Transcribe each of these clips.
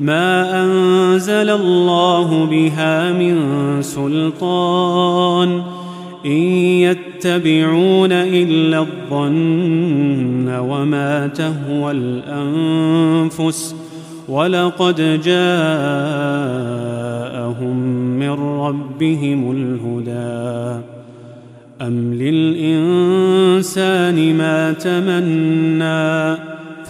ما أنزل الله بها من سلطان إن يتبعون إلا الظن وما تهوى الأنفس ولقد جاءهم من ربهم الهدى أم للإنسان ما تمنّى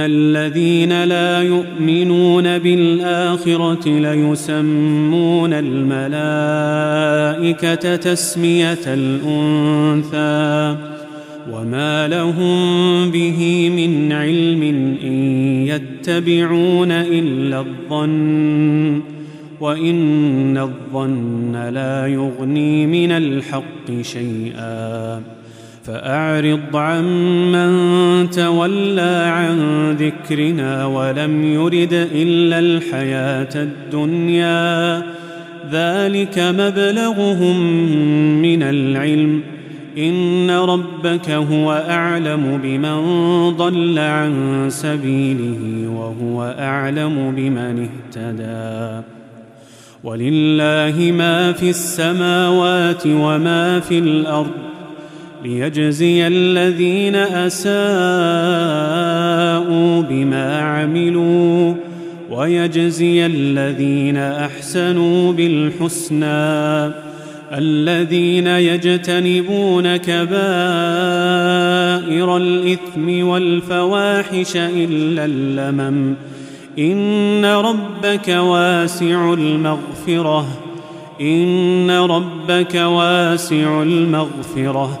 الذين لا يؤمنون بالآخرة ليسمون الملائكة تسمية الأنثى وما لهم به من علم إن يتبعون إلا الظن وإن الظن لا يغني من الحق شيئا فأعرض عمن تولى عن ذكرنا ولم يرد إلا الحياة الدنيا. ذلك مبلغهم من العلم. إن ربك هو أعلم بمن ضل عن سبيله وهو أعلم بمن اهتدى. ولله ما في السماوات وما في الأرض. ليجزي الذين أساءوا بما عملوا ويجزي الذين أحسنوا بالحسنى. الذين يجتنبون كبائر الإثم والفواحش إلا اللمم. إن ربك واسع المغفرة. إن ربك واسع المغفرة.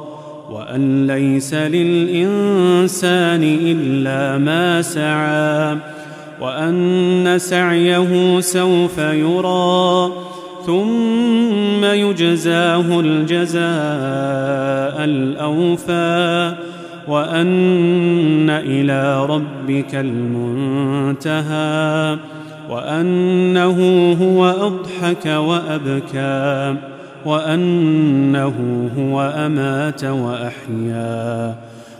وأن ليس للإنسان إلا ما سعى وأن سعيه سوف يرى ثم يجزاه الجزاء الأوفى وأن إلى ربك المنتهى وأنه هو أضحك وأبكى وأنه هو أمات وأحيا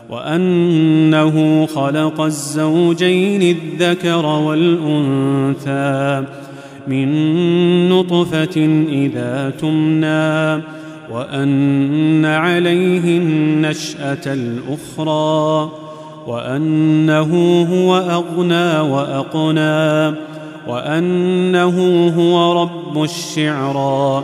وأنه خلق الزوجين الذكر والأنثى من نطفة إذا تمنى وأن عليه النشأة الأخرى وأنه هو أغنى وأقنى وأنه هو رب الشعرى.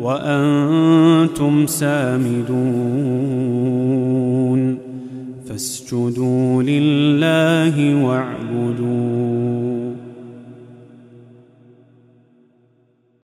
وأنتم سامدون فاسجدوا لله واعبدون